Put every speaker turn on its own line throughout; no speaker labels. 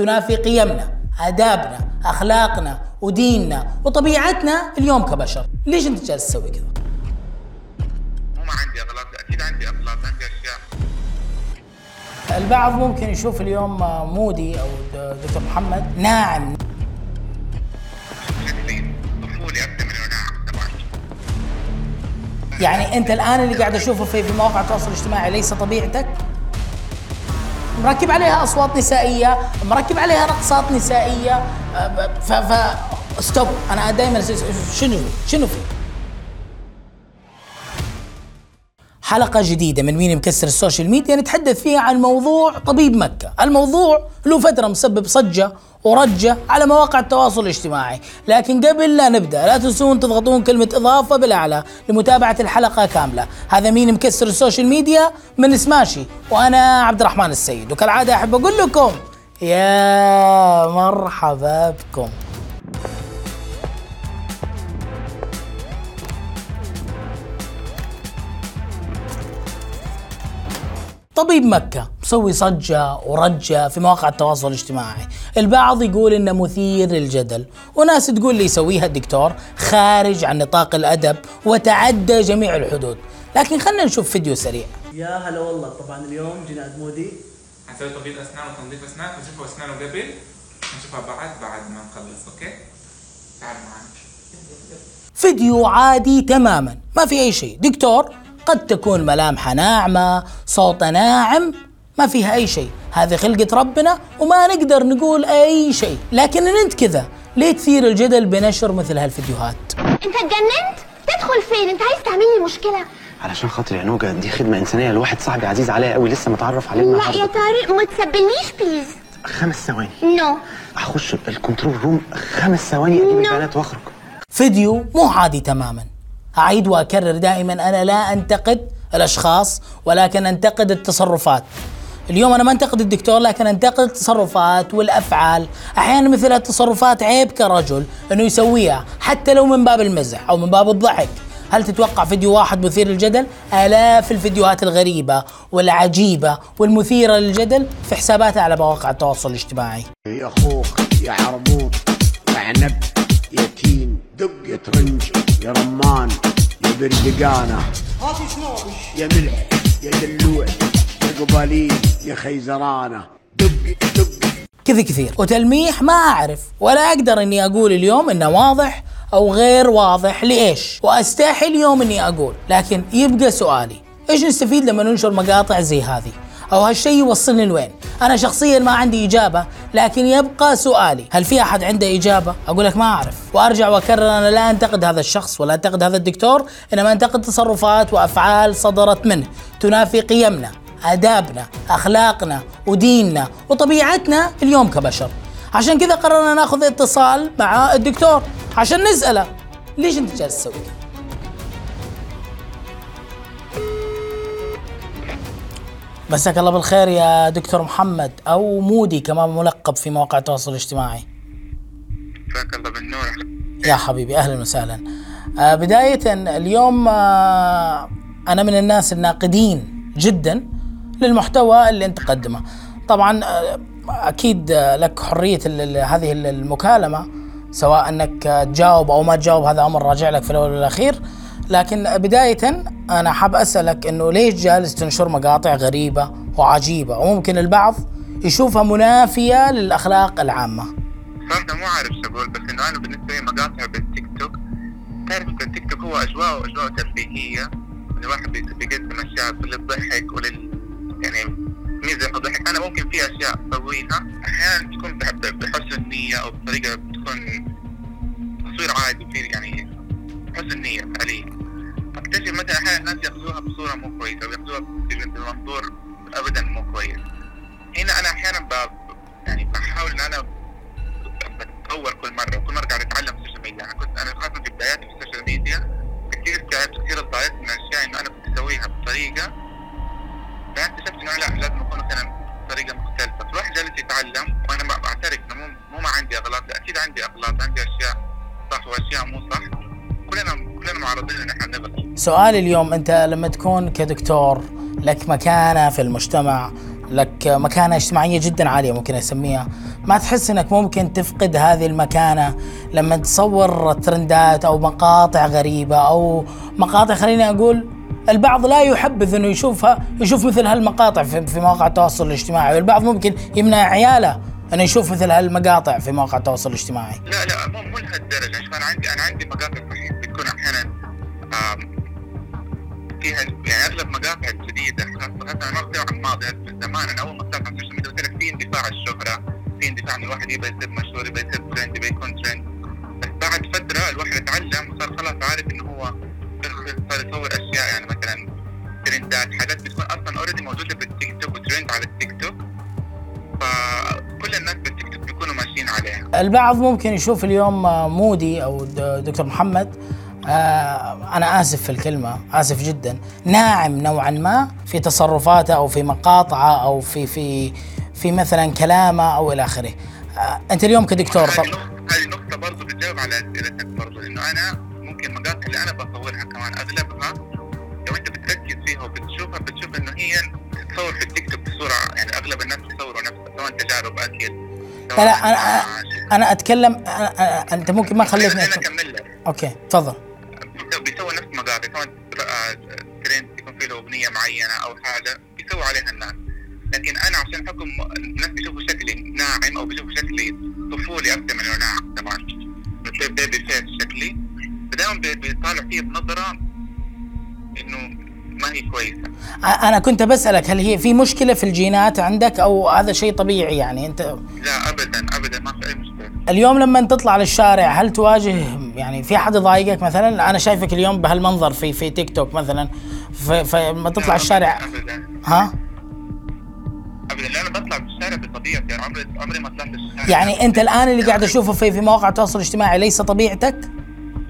تنافي قيمنا آدابنا أخلاقنا وديننا وطبيعتنا اليوم كبشر ليش أنت جالس تسوي كذا؟
مو ما عندي أغلاط أكيد عندي أغلاط عندي أشياء
البعض ممكن يشوف اليوم مودي أو دكتور محمد ناعم يعني أنت الآن اللي قاعد أشوفه في في مواقع التواصل الاجتماعي ليس طبيعتك؟ مركب عليها أصوات نسائية مركب عليها رقصات نسائية أه، ف ف stop أنا دائما شنو شنو في؟ حلقة جديدة من مين مكسر ال social media نتحدث فيها عن موضوع طبيب مكة. الموضوع له فترة مسبب صجة ورجة على مواقع التواصل الاجتماعي. لكن قبل لا نبدأ لا تنسون تضغطون كلمة إضافة بالأعلى لمتابعة الحلقة كاملة. هذا مين مكسر السوشيال ميديا؟ من سماشي. وأنا عبد الرحمن السيد. وكالعادة أحب أقول لكم يا مرحبا بكم. طبيب مكة مسوي صجة ورجة في مواقع التواصل الاجتماعي. البعض يقول إنه مثير للجدل وناس تقول اللي يسويها الدكتور خارج عن نطاق الأدب وتعدى جميع الحدود. لكن خلينا نشوف فيديو سريع.
يا هلا والله طبعا اليوم جينا عند مودي
هنسوي تبييض اسنان وتنظيف اسنان هنشوفها اسنانه قبل. هنشوفها بعد بعد ما نخلص okay؟ تعال معنا
فيديو عادي تماما ما في أي شيء. دكتور؟ قد تكون ملامحه ناعمة صوته ناعم ما فيها أي شيء. هذه خلقه ربنا وما نقدر نقول أي شيء. لكن إن أنت كذا ليه تثير الجدل بنشر مثل هالفيديوهات؟
أنت اتجننت؟ تدخل فين؟ أنت عايز تعمل لي مشكلة.
علشان خاطر يا نوجا دي خدمة إنسانية لواحد صاحبي عزيز عليا قوي لسه متعرف عليه
لا يا طارق ما تسيبنيش please
خمس ثواني.
no
هخش ال control room خمس ثواني أجيب
No.
البيانات وأخرج.
فيديو مو عادي تماما. أعيد وأكرر دائما أنا لا أنتقد الأشخاص ولكن أنتقد التصرفات. اليوم أنا ما أنتقد الدكتور لكن أنتقد التصرفات والأفعال. أحيانا مثل التصرفات عيب كرجل أنه يسويها حتى لو من باب المزح أو من باب الضحك. هل تتوقع فيديو واحد مثير للجدل؟ آلاف الفيديوهات الغريبة والعجيبة والمثيرة للجدل في حساباتها على مواقع التواصل الاجتماعي.
يا أخوك يا عربوط يا عنب. يا تين دق يا ترنج يا رمان يا بردقانه يا ملح يا دلوع يا قبالين يا خيزرانة. دق دق
كذا كثير. وتلميح ما أعرف ولا أقدر إني أقول اليوم إنه واضح أو غير واضح لإيش. وأستحي اليوم إني أقول لكن يبقى سؤالي إيش نستفيد لما ننشر مقاطع زي هذه؟ أو هالشيء يوصلني لوين؟ أنا شخصيا ما عندي إجابة لكن يبقى سؤالي هل في أحد عنده إجابة؟ أقول لك ما أعرف. وأرجع وأكرر أنا لا أنتقد هذا الشخص ولا أنتقد هذا الدكتور إنما أنتقد تصرفات وأفعال صدرت منه. تنافي قيمنا آدابنا أخلاقنا وديننا وطبيعتنا اليوم كبشر. عشان كذا قررنا نأخذ اتصال مع الدكتور عشان نسأله ليش أنت جالس تسوي كذا؟ مساك الله بالخير يا دكتور محمد أو مودي كما ملقب في مواقع التواصل الاجتماعي
مساك الله بالنور
يا حبيبي أهلا وسهلا. آه بداية اليوم آه أنا من الناس الناقدين جدا للمحتوى اللي أنت تقدمه. طبعا آه أكيد آه لك حرية هذه ال- المكالمة سواء أنك تجاوب أو ما تجاوب هذا أمر راجع لك في الأول والأخير. لكن بداية أنا حاب أسألك إنه ليش جالس تنشر مقاطع غريبة وعجيبة وممكن البعض يشوفها منافية للأخلاق العامة.
صراحة مو عارف شو بس إنه أنا بالنسبة لي مقاطع بالتيك توك تعرف التيك توك هو أجواء اجواء ترفيهية الواحد بي- بيقدم أشياء للضحك ولل يعني ميزة الضحك أنا ممكن في أشياء اسويها أحيانا تكون بح- بحسن نية أو بطريقة بتكون تصوير عادي في يعني حسن نية فعليا اكتشف مثلا أحيانا الناس ياخذوها بصورة مو كويسة وياخذوها بمنظور ابدا مو كويس. هنا أنا أحيانا. يعني بحاول إن أنا بتطور كل مرة وكل مرة قاعد أتعلم في السوشيال ميديا أنا كنت أنا خاصة في بداياتي في السوشيال ميديا كثير تعبت كثير ضايقت من أشياء إنه أنا كنت أسويها بطريقة بعدين اكتشفت إنه لا لازم أكون مثلا بطريقة مختلفة. فالواحد جالس يتعلم وأنا بعترف إنه مو مو ما عندي أغلاط. لا أكيد عندي أغلاط عندي أشياء صح وأشياء مو صح. كلنا كلنا معرضين ان إحنا نغلط
سؤالي اليوم أنت لما تكون كدكتور لك مكانة في المجتمع لك مكانة اجتماعية جدا عالية ممكن أسميها ما تحس إنك ممكن تفقد هذه المكانة لما تصور ترندات أو مقاطع غريبة أو مقاطع خليني أقول البعض لا يحبذ إنه يشوفها يشوف مثل هالمقاطع في, مواقع التواصل الاجتماعي والبعض ممكن يمنع عياله إنه يشوف مثل هالمقاطع في مواقع التواصل الاجتماعي.
لا لا مو مو لهالدرجة. أنا عندي أنا عندي مقاطع فيها يعني أغلب مقاطع الجديدة خاصة أنا ما عن الماضي. من زمان أنا أول ما على السوشيال ميديا قلت لك في اندفاع الشهرة في اندفاع إن الواحد يبغى يصير مشهور يبغى يصير ترند يبغى يكون ترند بس بعد فترة الواحد اتعلم وصار خلاص عارف إنه هو صار يصور أشياء يعني مثلا ترندات حاجات بتكون أصلا already موجودة بالتيك توك وترند على التيك توك. فكل الناس بالتيك توك بيكونوا ماشيين عليها.
البعض ممكن يشوف اليوم مودي أو دكتور محمد آه، أنا آسف في الكلمة آسف جدا. ناعم نوعا ما في تصرفاته أو في مقاطعه أو في في في مثلا كلامه أو إلى آخره. آه، أنت اليوم كدكتور
هذه
طب
نقطة هذه نقطة برضه بتجاوب على أسئلتك برضه إنه أنا ممكن مقاطع اللي أنا بصورها كمان أغلبها لو أنت بتركز فيها وبتشوفها بتشوف إنه هي تصور في التيك توك بصورة يعني أغلب الناس بيصوروا نفسها سواء تجارب أكل
لا لا أنا أنا اتكلم أنا أنا أنت ممكن ما خليتني.
أكمل لك.
okay تفضل.
الناس بيشوفوا شكلي ناعم أو بيشوفوا شكلي طفولي أكثر من ناعم طبعا. بتصير baby face شكلي. فدائما بي- بيطالع فيه بنظرة إنه ما هي كويسة.
أنا كنت بسألك هل هي في مشكلة في الجينات عندك أو هذا شيء طبيعي يعني؟ أنت
لا أبدا أبدا ما في أي مشكلة.
اليوم لما تطلع للشارع هل تواجه يعني في حد يضايقك مثلا؟ أنا شايفك اليوم بهالمنظر في في تيك توك مثلا فلما تطلع
لا،
الشارع.
أبدا.
ها؟
بطلع بالشارع بطبيعتي يعني عمري عمري ما طلعت بالشارع
يعني أنت الآن اللي قاعد أشوفه في في مواقع التواصل الاجتماعي ليس طبيعتك؟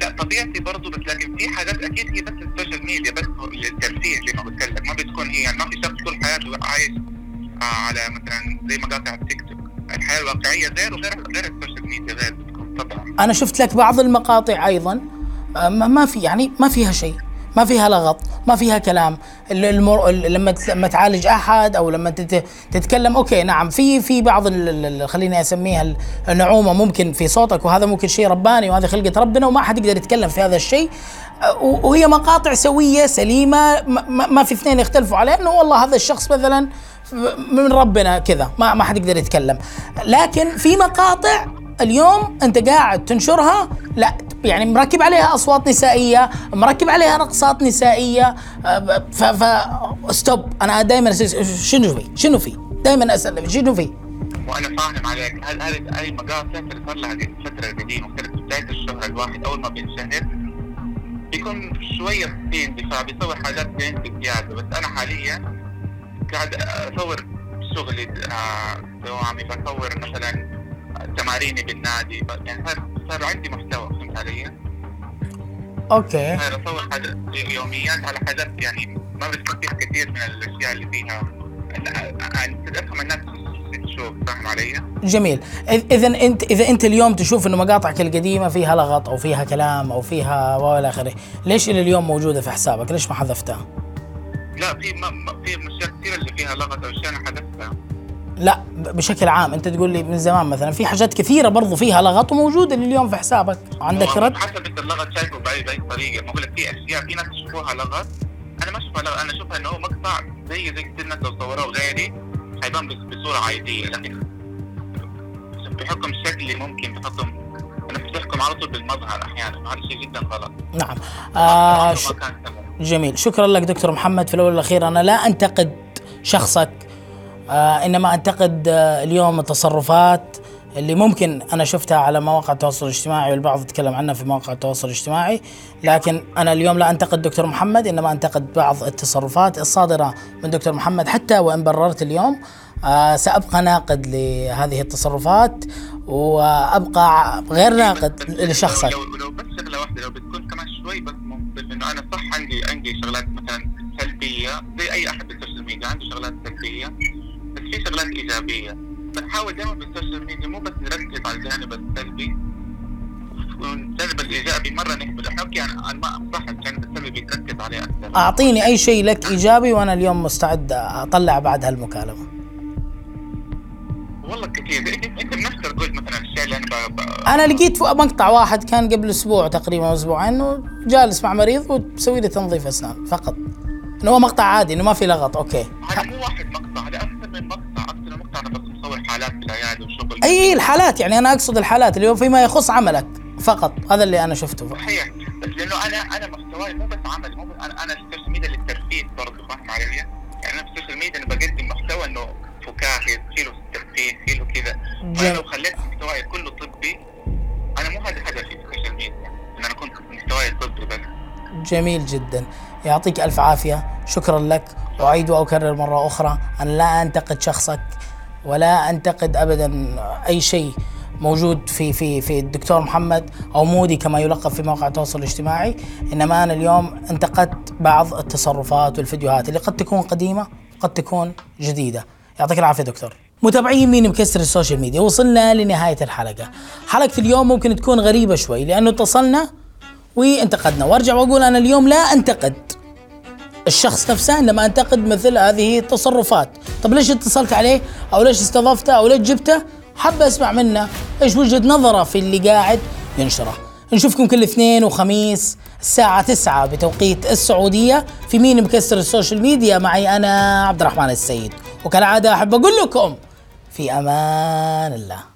لا طبيعتي برضو بس لكن في حاجات أكيد هي بس السوشيال ميديا بس للترفيه زي ما قلت لك. ما بتكون هي يعني ما في شخص طول حياته عايش آه على مثلا زي مقاطع التيك توك. الحياة الواقعية غير وغير غير السوشيال ميديا غير بتكون طبعا.
أنا شفت لك بعض المقاطع أيضا آه، ما في يعني ما فيها شيء. ما فيها لغط ما فيها كلام. ال- المر... ال- لما لما تعالج أحد أو لما تت... تتكلم okay نعم في في بعض ال... خليني أسميها ال- النعومة ممكن في صوتك وهذا ممكن شيء رباني وهذه خلقة ربنا وما حد يقدر يتكلم في هذا الشيء. و- وهي مقاطع سوية سليمة ما, ما- في اثنين يختلفوا عليه إنه والله هذا الشخص مثلا من ربنا كذا ما ما حد يقدر يتكلم. لكن في مقاطع اليوم أنت قاعد تنشرها لا يعني مركب عليها أصوات نسائية مركب عليها رقصات نسائية. ف ف ستوب أنا دائما شنو في؟ شنو في؟ دائما أسأل شنو في؟
وأنا فاهم عليك. هل هذه المقاطع اللي صار لها دي- فتره قديمه كانت بداية الشهره الواحد أول ما بينشهر بيكون شوية في اندفاع بيسوي حاجات بينتج زياده بس أنا حاليا قاعد أصور شغلي آه، دوامي بصور مثلا تماريني بالنادي يعني صار عندي محتوى فهمت علي؟
أوكي.
صار أصور حاجات يوميات على حاجات يعني ما فيها كثير من الأشياء اللي فيها. يعني تفهم الناس تشوف فاهم علي؟
جميل. اذا انت إذا أنت اليوم تشوف إنه مقاطعك القديمة فيها لغط أو فيها كلام أو فيها وإلى آخره ليش إلى اليوم موجودة في حسابك؟ ليش ما حذفتها؟
لا في ما في اشياء كثير اللي فيها لغط أو اشياء أنا حذفتها.
لا بشكل عام. انت تقول لي من زمان مثلا في حاجات كثيرة برضو فيها لغط وموجوده لليوم في حسابك. عندك رد؟
حسب انت اللغط شايفه باي باي طريقه بقول لك في أشياء في ناس يشوفوها لغط. أنا ما أشوفها لغط أنا أشوفها إنه هو مقطع زي زي كثير ناس لو صوروه غيري حيبان بصورة عادية. لكن بحكم شكلي ممكن بحكم الناس بتحكم على طول بالمظهر أحيانا. وهذا شيء جدا غلط.
نعم. آه ش...
ما.
جميل. شكرا لك دكتور محمد. في الأول والأخير أنا لا أنتقد شخصك. إنما انتقد آه اليوم التصرفات اللي ممكن أنا شفتها على مواقع التواصل الاجتماعي والبعض يتكلم عنها في مواقع التواصل الاجتماعي لكن أنا اليوم لا أنتقد دكتور محمد إنما أنتقد بعض التصرفات الصادرة من دكتور محمد حتى وإن بررت اليوم. آه سأبقى ناقد لهذه التصرفات وأبقى غير ناقد لشخصك.
لو, لو, بس شغلة واحدة لو بتكون كمان شوي بس منصف انه أنا صح عندي عندي شغلات مثلا سلبية زي أي أحد بالسوشيال ميديا عنده شغلات سلبية. بس في شغلات إيجابية. بنحاول دائما بالسوشيال ميديا مو بس نركز على الجانب السلبي. والجانب الإيجابي مرة نهمل إحنا ما صح الجانب السلبي بيتركز عليه أكثر.
أعطيني أي شيء لك إيجابي وأنا اليوم مستعد أطلع بعد هالمكالمة.
والله كثير. انت بنفسك قلت مثلا الشيء اللي أنا ب...
أنا لقيت مقطع واحد كان قبل أسبوع تقريبا أسبوعين انه جالس مع مريض وتسوي له تنظيف أسنان فقط. إنه هو مقطع عادي إنه ما في لغط. okay.
هذا مو واحد
أي الحالات يعني أنا أقصد الحالات اللي هو فيما يخص عملك فقط هذا اللي أنا شفته.
صحيح. بس لأنه أنا أنا محتواي مو بس عمل مو بس أنا أنا السوشيال ميديا للترفيه برضه فاهم علي؟ يعني أنا في السوشيال ميديا أنا بقدم محتوى إنه فكاهي فيه ترفيه فيه كذا. فأنا لو خليت محتواي كله طبي أنا مو هذا هدفي في السوشيال ميديا إن أنا كنت محتواي طبي بس.
جميل جدا. يعطيك ألف عافية. شكرا لك. أعيد وأكرر مرة أخرى. أنا لا أنتقد شخصك. ولا أنتقد ابدا أي شيء موجود في في في الدكتور محمد أو مودي كما يلقب في مواقع التواصل الاجتماعي. إنما أنا اليوم انتقدت بعض التصرفات والفيديوهات اللي قد تكون قديمة قد تكون جديدة. يعطيك العافية دكتور. متابعين مين مكسر السوشيال ميديا؟ وصلنا لنهاية الحلقة. حلقة اليوم ممكن تكون غريبة شوي لأنه اتصلنا وانتقدنا. وأرجع وأقول أنا اليوم لا أنتقد الشخص نفسه إنما أنتقد مثل هذه التصرفات. طب ليش اتصلت عليه؟ أو ليش استضفته؟ أو ليش جبته؟ حاب أسمع منه. إيش وجهة نظره في اللي قاعد ينشره؟ نشوفكم كل اثنين وخميس الساعة تسعة بتوقيت السعودية في مين مكسر السوشيال ميديا؟ معي أنا عبد الرحمن السيد. وكالعادة أحب أقول لكم في أمان الله.